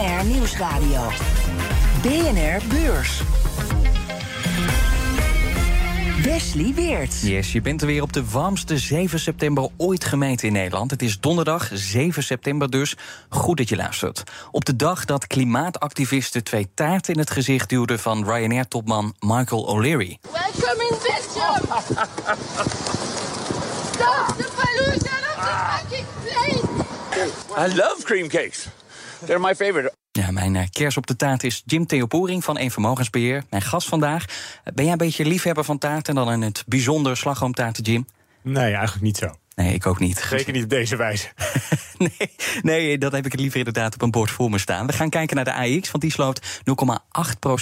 BNR Nieuwsradio. BNR Beurs. Wesley Weert. Yes, je bent er weer op de warmste 7 september ooit gemeten in Nederland. Het is donderdag 7 september dus. Goed dat je luistert. Op de dag dat klimaatactivisten twee taarten in het gezicht duwden van Ryanair-topman Michael O'Leary. Welcome in Belgium! Stop the pollution of the fucking place! I love cream cakes. They're my favorite. Ja, mijn eh, kers op de taart is Jim Theopoering van Een Vermogensbeheer. Mijn gast vandaag. Ben jij een beetje liefhebber van taarten dan in het bijzonder slagroomtaarten, Jim? Nee, eigenlijk niet zo. Nee, ik ook niet. Zeker niet op deze wijze. nee, nee, dat heb ik het liever inderdaad op een bord voor me staan. We gaan kijken naar de AX, want die sloot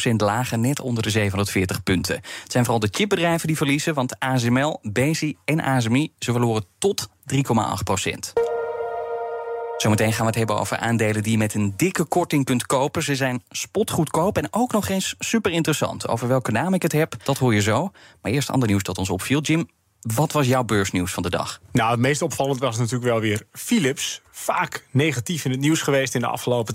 0,8% lager, net onder de 740 punten. Het zijn vooral de chipbedrijven die verliezen, want ASML, Bezi en ASMI, ze verloren tot 3,8%. Zometeen gaan we het hebben over aandelen die je met een dikke korting kunt kopen. Ze zijn spotgoedkoop en ook nog eens super interessant. Over welke naam ik het heb, dat hoor je zo. Maar eerst ander nieuws dat ons opviel. Jim, wat was jouw beursnieuws van de dag? Nou, het meest opvallend was natuurlijk wel weer Philips. Vaak negatief in het nieuws geweest in de afgelopen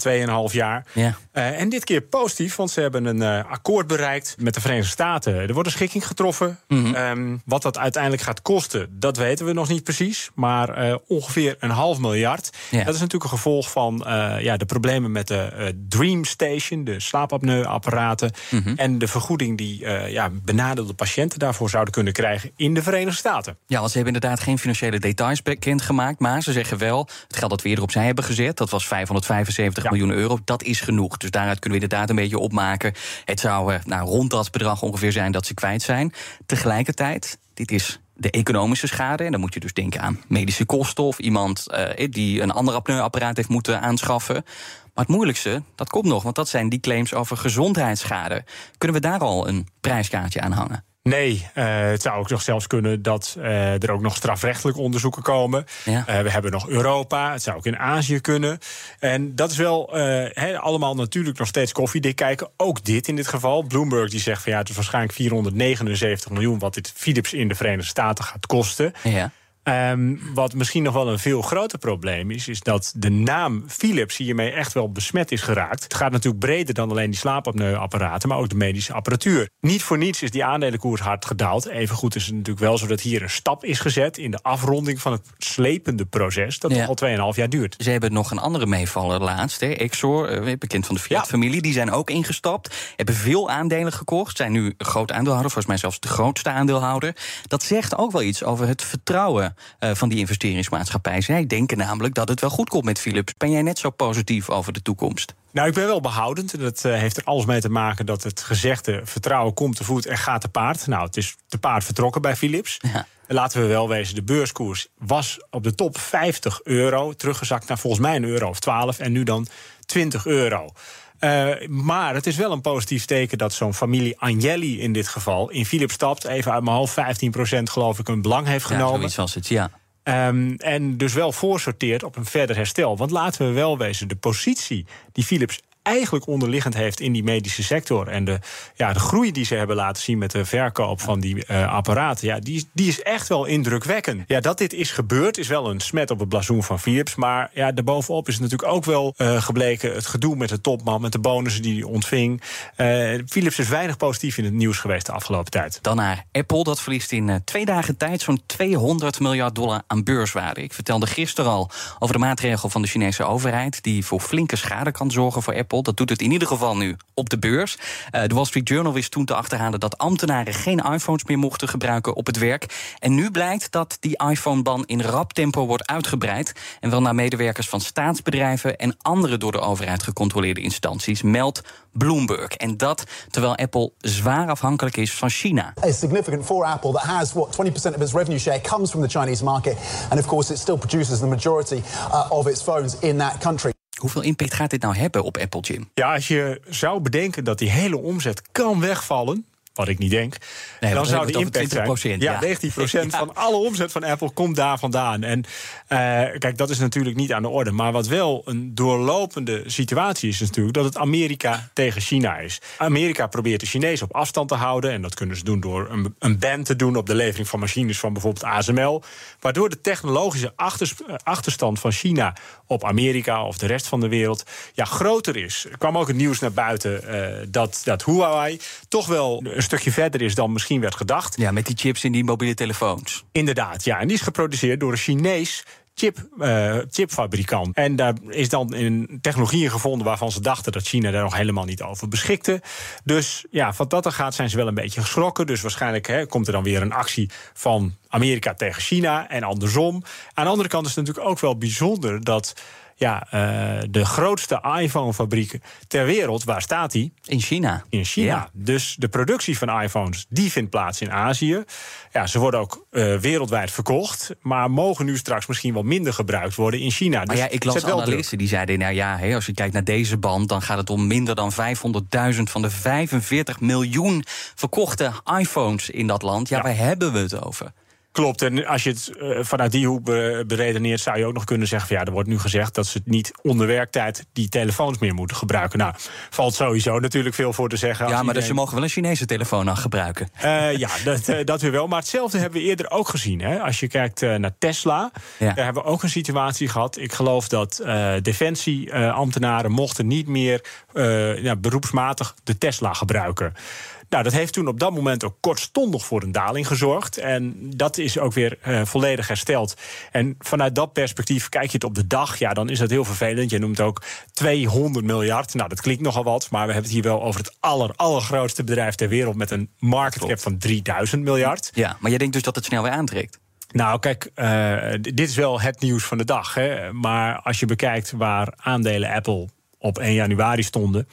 2,5 jaar. Ja. Uh, en dit keer positief, want ze hebben een uh, akkoord bereikt met de Verenigde Staten. Er wordt een schikking getroffen. Mm -hmm. um, wat dat uiteindelijk gaat kosten, dat weten we nog niet precies. Maar uh, ongeveer een half miljard. Ja. Dat is natuurlijk een gevolg van ja, de problemen met de Dream Station, de slaapapneuapparaten. Mm -hmm. En de vergoeding die ja, benadeelde patiënten daarvoor zouden kunnen krijgen in de Verenigde Staten. Ja, want ze hebben inderdaad geen financiële details bekendgemaakt. Maar ze zeggen wel, het geld dat we eerder opzij hebben gezet, dat was 575 ja. miljoen euro, dat is genoeg. Dus daaruit kunnen we inderdaad een beetje opmaken. Het zou nou, rond dat bedrag ongeveer zijn dat ze kwijt zijn. Tegelijkertijd, dit is de economische schade. En dan moet je dus denken aan medische kosten of iemand uh, die een ander apneuapparaat heeft moeten aanschaffen. Maar het moeilijkste, dat komt nog, want dat zijn die claims over gezondheidsschade. Kunnen we daar al een prijskaartje aan hangen? Nee, uh, het zou ook nog zelfs kunnen dat uh, er ook nog strafrechtelijke onderzoeken komen. Ja. Uh, we hebben nog Europa, het zou ook in Azië kunnen. En dat is wel he, allemaal natuurlijk nog steeds koffiedik kijken. Ook dit in dit geval. Bloomberg die zegt van ja, het is waarschijnlijk 479 miljoen... wat dit Philips in de Verenigde Staten gaat kosten. Ja. Um, wat misschien nog wel een veel groter probleem is, is dat de naam Philips hiermee echt wel besmet is geraakt. Het gaat natuurlijk breder dan alleen die slaapapneuapparaten, maar ook de medische apparatuur. Niet voor niets is die aandelenkoers hard gedaald. Evengoed is het natuurlijk wel zo dat hier een stap is gezet in de afronding van het slepende proces, dat ja. al 2,5 jaar duurt. Ze hebben nog een andere meevaller laatst, hè? Exor, uh, bekend van de Fiat-familie, ja. die zijn ook ingestapt, hebben veel aandelen gekocht, zijn nu groot aandeelhouder, volgens mij zelfs de grootste aandeelhouder. Dat zegt ook wel iets over het vertrouwen uh, van die investeringsmaatschappij. Zij denken namelijk dat het wel goed komt met Philips. Ben jij net zo positief over de toekomst? Nou, ik ben wel behoudend. Dat uh, heeft er alles mee te maken dat het gezegde vertrouwen komt te voet en gaat te paard. Nou, het is te paard vertrokken bij Philips. Ja. Laten we wel wezen, de beurskoers was op de top 50 euro. Teruggezakt naar volgens mij een euro of 12 en nu dan 20 euro. Uh, maar het is wel een positief teken dat zo'n familie Agnelli in dit geval in Philips stapt. Even uit mijn hoofd, 15% geloof ik een belang heeft genomen. Ja, zoiets was het, ja. Um, en dus wel voorsorteert op een verder herstel. Want laten we wel wezen, de positie die Philips eigenlijk onderliggend heeft in die medische sector. En de, ja, de groei die ze hebben laten zien met de verkoop van die uh, apparaten, ja, die, die is echt wel indrukwekkend. Ja, dat dit is gebeurd, is wel een smet op het blazoen van Philips. Maar ja, daarbovenop is natuurlijk ook wel uh, gebleken het gedoe met de topman, met de bonussen die hij ontving. Uh, Philips is weinig positief in het nieuws geweest de afgelopen tijd. Dan naar Apple, dat verliest in twee dagen tijd zo'n 200 miljard dollar aan beurswaarde. Ik vertelde gisteren al over de maatregel van de Chinese overheid, die voor flinke schade kan zorgen voor Apple. Dat doet het in ieder geval nu op de beurs. Uh, de Wall Street Journal wist toen te achterhalen dat ambtenaren geen iPhones meer mochten gebruiken op het werk. En nu blijkt dat die iPhone-ban in rap tempo wordt uitgebreid. En wel naar medewerkers van staatsbedrijven en andere door de overheid gecontroleerde instanties, meldt Bloomberg. En dat terwijl Apple zwaar afhankelijk is van China. It's significant for Apple that has what 20% of its revenue share comes from the Chinese market. And of course, it still produces the majority uh, of its phones in that country. Hoeveel impact gaat dit nou hebben op Apple, Jim? Ja, als je zou bedenken dat die hele omzet kan wegvallen. Wat ik niet denk. Nee, dan zou de impact over zijn. 20%, Ja, ja. 19% Ja. van alle omzet van Apple komt daar vandaan. En eh, kijk, dat is natuurlijk niet aan de orde. Maar wat wel een doorlopende situatie is, is natuurlijk dat het Amerika tegen China is. Amerika probeert de Chinezen op afstand te houden. En dat kunnen ze doen door een, een ban te doen op de levering van machines van bijvoorbeeld ASML. Waardoor de technologische achters- achterstand van China op Amerika of de rest van de wereld ja, groter is. Er kwam ook het nieuws naar buiten eh, dat, dat Huawei toch wel een stukje verder is dan misschien werd gedacht. Ja, met die chips in die mobiele telefoons. Inderdaad, ja. En die is geproduceerd door een Chinees chip, eh, chipfabrikant. En daar is dan een technologie in gevonden waarvan ze dachten dat China daar nog helemaal niet over beschikte. Dus ja, van dat er gaat zijn ze wel een beetje geschrokken. Dus waarschijnlijk hè, komt er dan weer een actie van Amerika tegen China en andersom. Aan de andere kant is het natuurlijk ook wel bijzonder dat. Ja, eh, de grootste iPhone-fabrieken ter wereld, waar staat die? In China. In China. Ja. Dus de productie van iPhones die vindt plaats in Azië. Ja, ze worden ook eh, wereldwijd verkocht, maar mogen nu straks misschien wel minder gebruikt worden in China. Maar Dus ja, ik las wel druk. analisten die zeiden... nou ja, als je kijkt naar deze band... dan gaat het om minder dan 500.000 van de 45 miljoen verkochte iPhones in dat land. Ja, Ja. waar hebben we het over? Klopt, en als je het eh, vanuit die hoek be- beredeneert, zou je ook nog kunnen zeggen: van, ja, er wordt nu gezegd dat ze niet onder werktijd die telefoons meer moeten gebruiken. Nou, valt sowieso natuurlijk veel voor te zeggen. Ja, maar dus ze iedereen- mogen wel een Chinese telefoon nog gebruiken. Eh, ja, dat, eh, dat weer wel. Maar hetzelfde hebben we eerder ook gezien. Hè? Als je kijkt naar Tesla, Ja. daar hebben we ook een situatie gehad. Ik geloof dat defensieambtenaren mochten niet meer ja, beroepsmatig de Tesla gebruiken. Nou, dat heeft toen op dat moment ook kortstondig voor een daling gezorgd. En dat is ook weer eh, volledig hersteld. En vanuit dat perspectief, kijk je het op de dag, ja, dan is dat heel vervelend. Je noemt ook 200 miljard. Nou, dat klinkt nogal wat, maar we hebben het hier wel over het aller, allergrootste bedrijf ter wereld met een market cap van 3000 miljard. Ja, maar jij denkt dus dat het snel weer aantrekt? Nou, kijk, eh, dit is wel het nieuws van de dag. Hè. Maar als je bekijkt waar aandelen Apple op 1 januari stonden.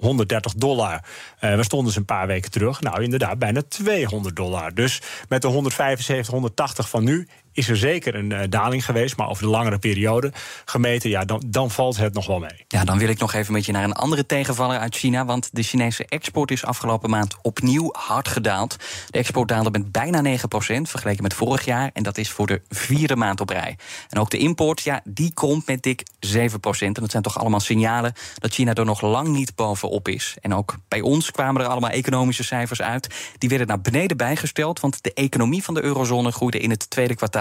130 dollar. Eh waar stonden ze een paar weken terug? Nou, inderdaad, bijna 200 dollar. Dus met de 175, 180 van nu is er zeker een eh, daling geweest. Maar over de langere periode gemeten, ja, dan, dan valt het nog wel mee. Ja, dan wil ik nog even met je naar een andere tegenvaller uit China. Want de Chinese export is afgelopen maand opnieuw hard gedaald. De export daalde met bijna 9% vergeleken met vorig jaar. En dat is voor de vierde maand op rij. En ook de import, ja, die komt met dik 7%. En dat zijn toch allemaal signalen dat China er nog lang niet bovenop is. En ook bij ons kwamen er allemaal economische cijfers uit. Die werden naar beneden bijgesteld. Want de economie van de eurozone groeide in het tweede kwartaal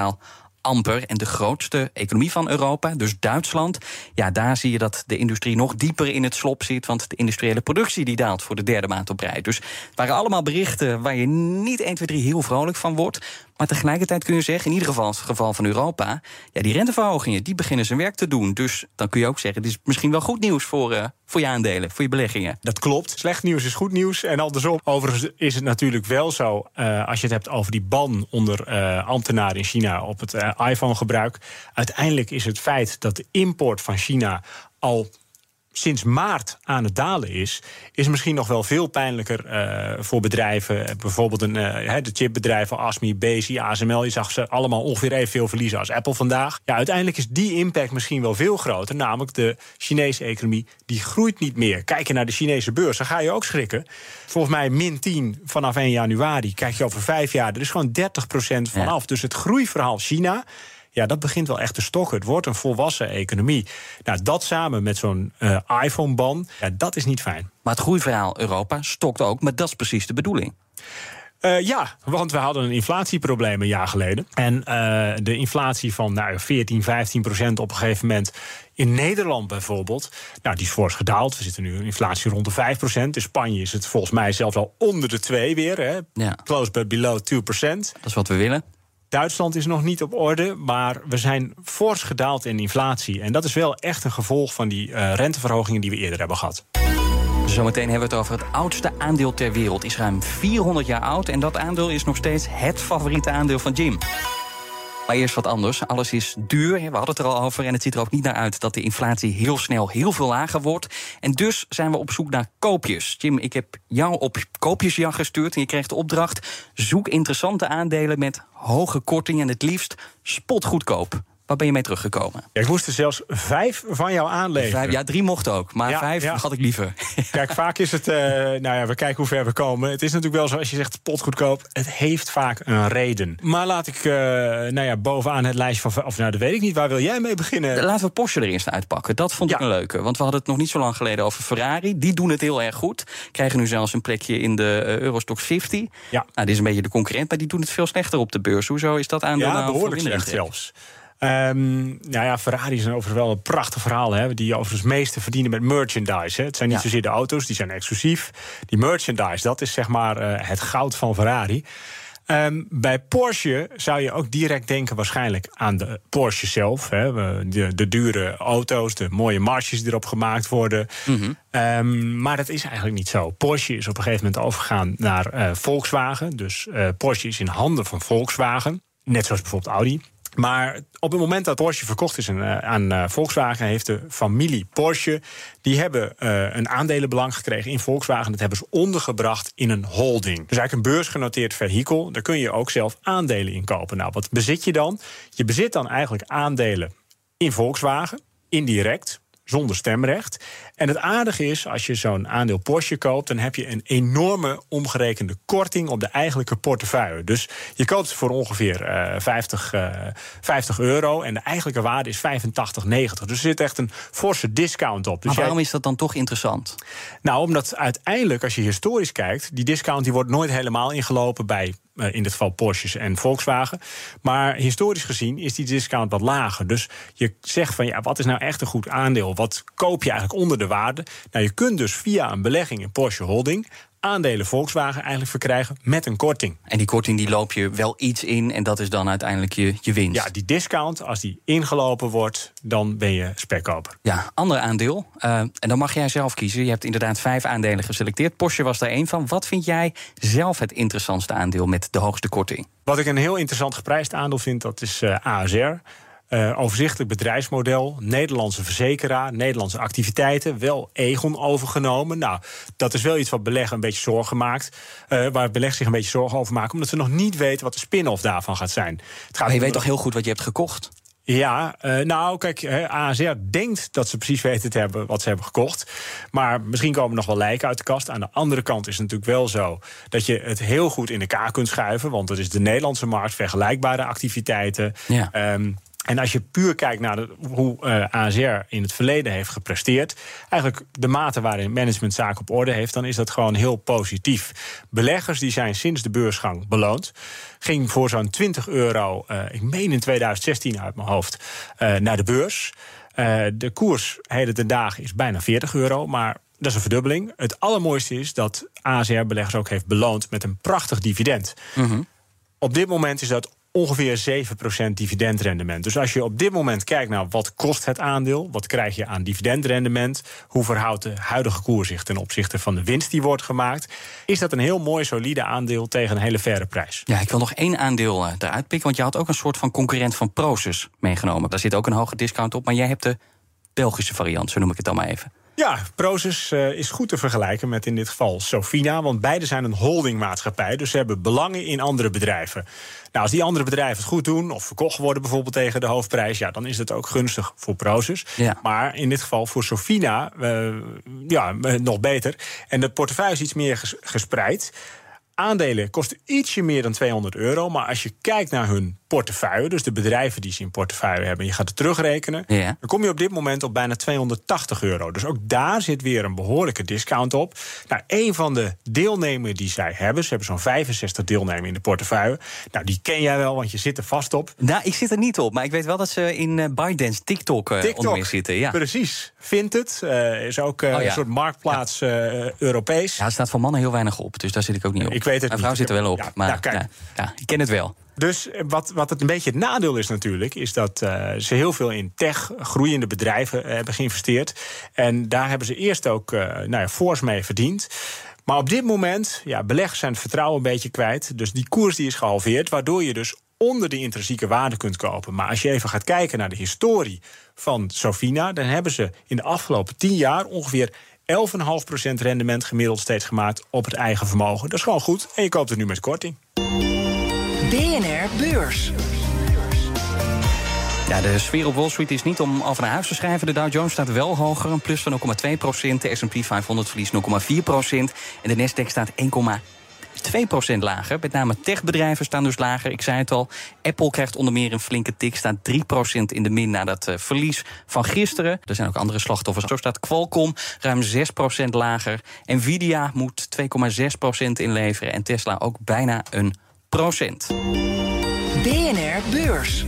amper. En de grootste economie van Europa, dus Duitsland, ja, daar zie je dat de industrie nog dieper in het slop zit. Want de industriële productie die daalt voor de derde maand op rij. Dus het waren allemaal berichten waar je niet 1, 2, 3 heel vrolijk van wordt. Maar tegelijkertijd kun je zeggen, in ieder geval in het geval van Europa, ja, die renteverhogingen die beginnen zijn werk te doen. Dus dan kun je ook zeggen, dit is misschien wel goed nieuws voor, eh, voor je aandelen, voor je beleggingen. Dat klopt. Slecht nieuws is goed nieuws. En andersom. Overigens is het natuurlijk wel zo. eh, als je het hebt over die ban onder eh, ambtenaren in China op het iPhone-gebruik. Uiteindelijk is het feit dat de import van China al sinds maart aan het dalen is, is misschien nog wel veel pijnlijker eh, voor bedrijven. Bijvoorbeeld een, eh, de chipbedrijven ASMI, Bezi, ASML. Je zag ze allemaal ongeveer evenveel verliezen als Apple vandaag. Ja, uiteindelijk is die impact misschien wel veel groter. Namelijk de Chinese economie, die groeit niet meer. Kijk je naar de Chinese beurs, dan ga je ook schrikken. Volgens mij min 10 vanaf 1 januari. Kijk je over vijf jaar, er is gewoon 30% vanaf. Dus het groeiverhaal China... Ja, dat begint wel echt te stokken. Het wordt een volwassen economie. Nou, dat samen met zo'n eh, iPhone-ban, ja, dat is niet fijn. Maar het groeiverhaal Europa stokt ook, maar dat is precies de bedoeling. Eh, ja, want we hadden een inflatieprobleem een jaar geleden. En eh, de inflatie van nou, 14, 15 procent op een gegeven moment in Nederland bijvoorbeeld, nou, die is fors gedaald. We zitten nu een inflatie rond de 5 procent. In Spanje is het volgens mij zelfs al onder de 2 weer. Hè. Ja. Close but below 2 procent. Dat is wat we willen. Duitsland is nog niet op orde, maar we zijn fors gedaald in inflatie. En dat is wel echt een gevolg van die eh, renteverhogingen die we eerder hebben gehad. Zometeen hebben we het over het oudste aandeel ter wereld. Is ruim 400 jaar oud en dat aandeel is nog steeds het favoriete aandeel van Jim. Maar eerst wat anders. Alles is duur. We hadden het er al over. En het ziet er ook niet naar uit dat de inflatie heel snel heel veel lager wordt. En dus zijn we op zoek naar koopjes. Jim, ik heb jou op koopjesjacht gestuurd. En je kreeg de opdracht: zoek interessante aandelen met hoge korting. En het liefst spotgoedkoop. Waar ben je mee teruggekomen? Ja, ik moest er zelfs vijf van jou aanleveren. Vijf, ja, drie mocht ook, maar Ja, vijf ja. had ik liever. Kijk, vaak is het. eh, nou ja, we kijken hoe ver we komen. Het is natuurlijk wel zo, als je zegt potgoedkoop. Het heeft vaak een reden. Maar laat ik, eh, nou ja, bovenaan het lijstje van. Of nou, dat weet ik niet. Waar wil jij mee beginnen? Laten we Porsche er eerst uitpakken. Dat vond ik een leuke. Want we hadden het nog niet zo lang geleden over Ferrari. Die doen het heel erg goed. Krijgen nu zelfs een plekje in de eh, Eurostock 50. Ja. Nou, dit is een beetje de concurrent, maar die doen het veel slechter op de beurs. Hoezo is dat aandeel Ja, behoorlijk slecht zelfs. Ehm, nou ja, Ferrari is overigens wel een prachtig verhaal. Hè, die overigens het meeste verdienen met merchandise. Hè. Het zijn niet Ja. zozeer de auto's, die zijn exclusief. Die merchandise, dat is zeg maar eh, het goud van Ferrari. Ehm, bij Porsche zou je ook direct denken waarschijnlijk aan de Porsche zelf. Hè, de, de dure auto's, de mooie marges die erop gemaakt worden. Ehm, maar dat is eigenlijk niet zo. Porsche is op een gegeven moment overgegaan naar eh, Volkswagen. Dus eh, Porsche is in handen van Volkswagen. Net zoals bijvoorbeeld Audi. Maar op het moment dat Porsche verkocht is aan, eh, eh, Volkswagen, heeft de familie Porsche. die hebben eh, een aandelenbelang gekregen in Volkswagen. Dat hebben ze ondergebracht in een holding. Dus eigenlijk een beursgenoteerd vehikel. Daar kun je ook zelf aandelen in kopen. Nou, wat bezit je dan? Je bezit dan eigenlijk aandelen in Volkswagen, indirect, zonder stemrecht. En het aardige is, als je zo'n aandeel Porsche koopt, dan heb je een enorme omgerekende korting op de eigenlijke portefeuille. Dus je koopt ze voor ongeveer eh, 50, eh, 50 euro en de eigenlijke waarde is 85,90. Dus er zit echt een forse discount op. Dus Maar jij- waarom is dat dan toch interessant? nou, omdat uiteindelijk, als je historisch kijkt, die discount die wordt nooit helemaal ingelopen bij. eh, In dit geval Porsches en Volkswagen. Maar historisch gezien is die discount wat lager. Dus je zegt van ja, wat is nou echt een goed aandeel? Wat koop je eigenlijk onder de waarde? Nou, je kunt dus via een belegging in Porsche Holding aandelen Volkswagen eigenlijk verkrijgen met een korting. En die korting die loop je wel iets in en dat is dan uiteindelijk je, je winst. Ja, die discount, als die ingelopen wordt, dan ben je spekkoper. Ja, ander aandeel. Eh, en dan mag jij zelf kiezen. Je hebt inderdaad vijf aandelen geselecteerd. Porsche was daar één van. Wat vind jij zelf het interessantste aandeel met de hoogste korting? Wat ik een heel interessant geprijsd aandeel vind, dat is eh, ASR. Eh, overzichtelijk bedrijfsmodel, Nederlandse verzekeraar, Nederlandse activiteiten, wel Egon overgenomen. Nou, dat is wel iets wat beleggen een beetje zorgen maakt. eh, waar beleggers zich een beetje zorgen over maken, omdat ze nog niet weten wat de spin-off daarvan gaat zijn. Het gaat Maar je weet toch heel goed wat je hebt gekocht? ja, eh, nou kijk, hè, ASR denkt dat ze precies weten te hebben wat ze hebben gekocht. Maar misschien komen er nog wel lijken uit de kast. Aan de andere kant is het natuurlijk wel zo dat je het heel goed in elkaar kunt schuiven. Want het is de Nederlandse markt, vergelijkbare activiteiten. Ja. Ehm, en als je puur kijkt naar de- hoe eh, ASR in het verleden heeft gepresteerd, eigenlijk de mate waarin management zaken op orde heeft, dan is dat gewoon heel positief. Beleggers die zijn sinds de beursgang beloond. Ging voor zo'n 20 euro, eh, ik meen in 2016 uit mijn hoofd, eh, naar de beurs. De koers heden ten dagen is bijna 40 euro, maar dat is een verdubbeling. Het allermooiste is dat ASR beleggers ook heeft beloond met een prachtig dividend. Op dit moment is dat ongeveer 7% dividendrendement. Dus als je op dit moment kijkt naar wat kost het aandeel, wat krijg je aan dividendrendement, hoe verhoudt de huidige koers zich ten opzichte van de winst die wordt gemaakt, is dat een heel mooi solide aandeel tegen een hele faire prijs. Ja, ik wil nog één aandeel eh, eruit pikken. Want je had ook een soort van concurrent van Proces meegenomen. Daar zit ook een hoge discount op. Maar jij hebt de Belgische variant, zo noem ik het dan maar even. Ja, Proces eh, is goed te vergelijken met in dit geval Sofina. Want beide zijn een holdingmaatschappij. Dus ze hebben belangen in andere bedrijven. Nou, als die andere bedrijven het goed doen, of verkocht worden bijvoorbeeld tegen de hoofdprijs, ja, dan is dat ook gunstig voor Proces. Ja. Maar in dit geval voor Sofina, eh, ja, eh, nog beter. En de portefeuille is iets meer ges- gespreid. Aandelen kosten ietsje meer dan 200 euro. Maar als je kijkt naar hun portefeuille, dus de bedrijven die ze in portefeuille hebben, je gaat het terugrekenen, Ja. dan kom je op dit moment op bijna 280 euro. Dus ook daar zit weer een behoorlijke discount op. Nou, een van de deelnemers die zij hebben, ze hebben zo'n 65 deelnemers in de portefeuille. Nou, die ken jij wel, want je zit er vast op. Nou, ik zit er niet op. Maar ik weet wel dat ze in eh ByteDance TikTok, onder meer zitten. Ja. precies. Vindt het. eh, is ook Oh ja. een soort marktplaats Europees. ja, er staat voor mannen heel weinig op. Dus daar zit ik ook niet op. Ik weet het Mijn vrouw niet. zit er wel op. Ja, maar nou, kijk. Ja, ja, ik ken het wel. Dus eh, wat, wat het een beetje het nadeel is natuurlijk, is dat eh, ze heel veel in tech, groeiende bedrijven eh, hebben geïnvesteerd. En daar hebben ze eerst ook eh nou ja, fors mee verdiend. Maar op dit moment, ja, beleggers zijn het vertrouwen een beetje kwijt. Dus die koers die is gehalveerd, waardoor je dus onder de intrinsieke waarde kunt kopen. Maar als je even gaat kijken naar de historie van Sofina, dan hebben ze in de afgelopen 10 jaar ongeveer 11,5% rendement gemiddeld steeds gemaakt op het eigen vermogen. Dat is gewoon goed. En je koopt het nu met korting. BNR Beurs. Ja, de sfeer op Wall Street is niet om over naar huis te schrijven. De Dow Jones staat wel hoger, een plus van 0,2 procent. De S&P 500 verliest 0,4 procent. En de Nasdaq staat 1,2% lager. Met name techbedrijven staan dus lager. Ik zei het al, Apple krijgt onder meer een flinke tik. Staat 3% in de min na dat uh, verlies van gisteren. Er zijn ook andere slachtoffers. Zo staat Qualcomm ruim 6% lager. Nvidia moet 2,6% inleveren. En Tesla ook bijna een procent. BNR Beurs.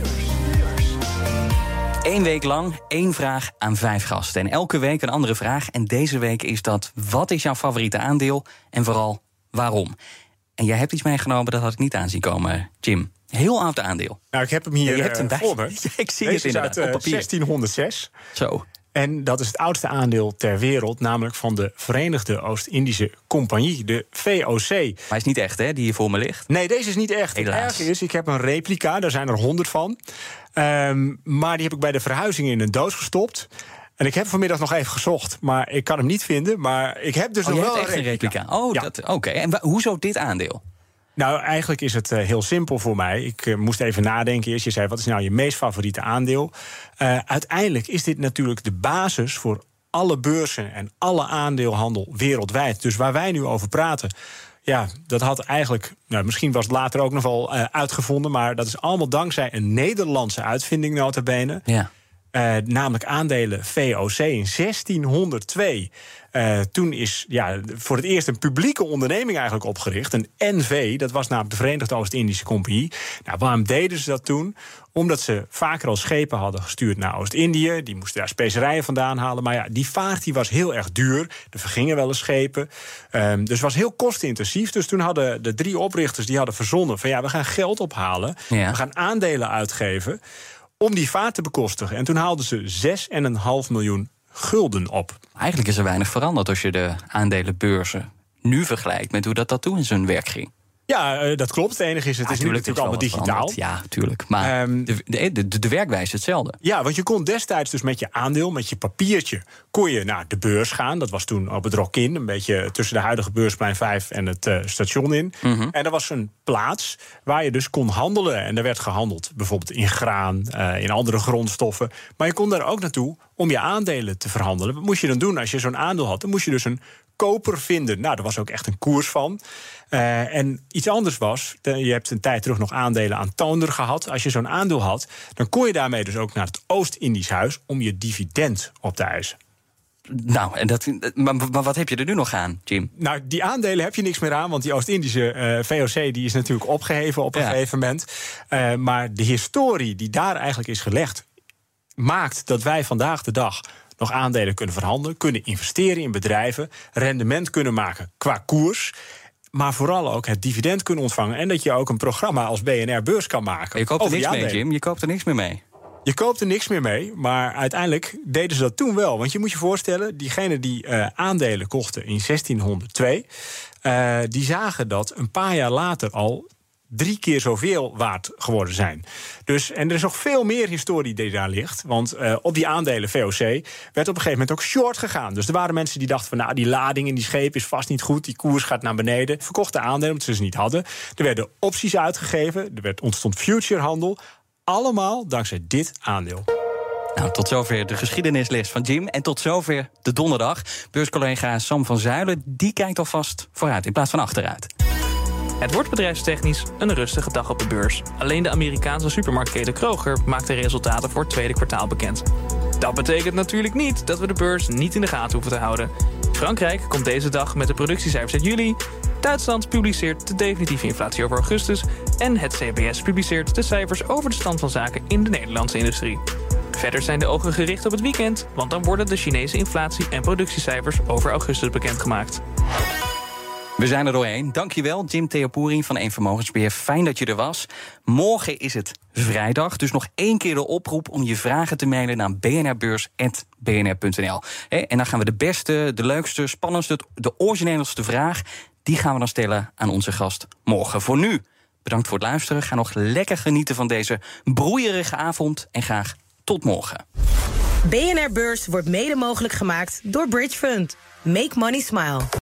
Eén week lang één vraag aan vijf gasten. En elke week een andere vraag. En deze week is dat: wat is jouw favoriete aandeel? En vooral waarom? En jij hebt iets meegenomen, dat had ik niet aanzien komen, Jim. Heel oud aandeel. Nou, ik heb hem hier Ja, je hebt hem bij- voor me. Ja, ik zie Deze het inderdaad, is uit op eh, papier. 1606. Zo. En dat is het oudste aandeel ter wereld, namelijk van de Verenigde Oost-Indische Compagnie, de VOC. Maar hij is niet echt, hè, die hier voor me ligt. Nee, deze is niet echt. Het Helaas. erge is, ik heb een replica, daar zijn er honderd van. Ehm, maar die heb ik bij de verhuizing in een doos gestopt. En ik heb vanmiddag nog even gezocht, maar ik kan hem niet vinden. Maar ik heb dus Oh, nog wel echt een replica. Oh, Ja. dat- oké. En hoezo dit aandeel? Nou, eigenlijk is het eh, heel simpel voor mij. Ik eh, moest even nadenken. Eerst je zei, wat is nou je meest favoriete aandeel? Eh, uiteindelijk is dit natuurlijk de basis voor alle beurzen en alle aandeelhandel wereldwijd. Dus waar wij nu over praten. Ja, dat had eigenlijk, nou, misschien was het later ook nog wel uitgevonden, maar dat is allemaal dankzij een Nederlandse uitvinding, nota bene. Ja. Eh, namelijk aandelen VOC in 1602. Eh, toen is ja, voor het eerst een publieke onderneming eigenlijk opgericht. Een NV, dat was namelijk de Verenigde Oost-Indische Compagnie. Nou, waarom deden ze dat toen? Omdat ze vaker al schepen hadden gestuurd naar Oost-Indië. Die moesten daar specerijen vandaan halen. Maar ja, die vaart die was heel erg duur. Er vergingen wel eens schepen. Ehm, dus het was heel kostenintensief. Dus toen hadden de drie oprichters die hadden verzonnen... van ja, we gaan geld ophalen. Ja. We gaan aandelen uitgeven om die vaart te bekostigen. En toen haalden ze 6,5 miljoen gulden op. Eigenlijk is er weinig veranderd als je de aandelenbeurzen nu vergelijkt met hoe dat, dat toen in zijn werk ging. Ja, eh, dat klopt. Het enige is, het is natuurlijk is allemaal digitaal. veranderd. Ja, tuurlijk. Maar Ehm, de, de, de, de werkwijze is hetzelfde. Ja, want je kon destijds dus met je aandeel, met je papiertje... kon je naar de beurs gaan. Dat was toen op het Rokin, een beetje tussen de huidige beursplein 5 en het eh, station in. Mhm. En er was een plaats waar je dus kon handelen. En er werd gehandeld bijvoorbeeld in graan, eh, in andere grondstoffen. Maar je kon daar ook naartoe om je aandelen te verhandelen. Wat moest je dan doen als je zo'n aandeel had? Dan moest je dus een koper vinden. Nou, daar was ook echt een koers van. Eh, en iets anders was, je hebt een tijd terug nog aandelen aan Toonder gehad. Als je zo'n aandeel had, dan kon je daarmee dus ook naar het Oost-Indisch huis om je dividend op te eisen. Nou, en dat, maar, maar wat heb je er nu nog aan, Jim? Nou, die aandelen heb je niks meer aan, want die Oost-Indische eh, VOC die is natuurlijk opgeheven op een Ja. gegeven moment. Eh, maar de historie die daar eigenlijk is gelegd, maakt dat wij vandaag de dag nog aandelen kunnen verhandelen, kunnen investeren in bedrijven, rendement kunnen maken qua koers. Maar vooral ook het dividend kunnen ontvangen. En dat je ook een programma als BNR Beurs kan maken. Je koopt er niks mee. Jim. Je koopt er niks meer mee. Je koopt er niks meer mee, maar uiteindelijk deden ze dat toen wel. Want je moet je voorstellen, diegenen die eh, aandelen kochten in 1602... eh, die zagen dat een paar jaar later al drie keer zoveel waard geworden zijn. Dus, en er is nog veel meer historie die daar ligt. Want eh, op die aandelen VOC werd op een gegeven moment ook short gegaan. Dus er waren mensen die dachten van... nou, die lading in die scheep is vast niet goed. Die koers gaat naar beneden. Verkochten aandelen omdat ze ze niet hadden. Er werden opties uitgegeven. Er werd, ontstond futurehandel. Allemaal dankzij dit aandeel. Nou, tot zover de geschiedenisles van Jim. En tot zover de donderdag. Beurscollega Sam van Zuilen, die kijkt alvast vooruit in plaats van achteruit. Het wordt bedrijfstechnisch een rustige dag op de beurs. Alleen de Amerikaanse supermarktketen Kroger maakt de resultaten voor het tweede kwartaal bekend. Dat betekent natuurlijk niet dat we de beurs niet in de gaten hoeven te houden. Frankrijk komt deze dag met de productiecijfers uit juli. Duitsland publiceert de definitieve inflatie over augustus. En het CBS publiceert de cijfers over de stand van zaken in de Nederlandse industrie. Verder zijn de ogen gericht op het weekend, want dan worden de Chinese inflatie- en productiecijfers over augustus bekendgemaakt. We zijn er doorheen. Dankjewel, Jim Theopouri van Eén Vermogensbeheer. Fijn dat je er was. Morgen is het vrijdag, dus nog één keer de oproep... om je vragen te mailen naar bnrbeurs.bnr.nl. En dan gaan we de beste, de leukste, spannendste... de origineelste vraag, die gaan we dan stellen aan onze gast morgen. Voor nu, bedankt voor het luisteren. Ga nog lekker genieten van deze broeierige avond... en graag tot morgen. BNR Beurs wordt mede mogelijk gemaakt door Bridge Fund. Make money smile.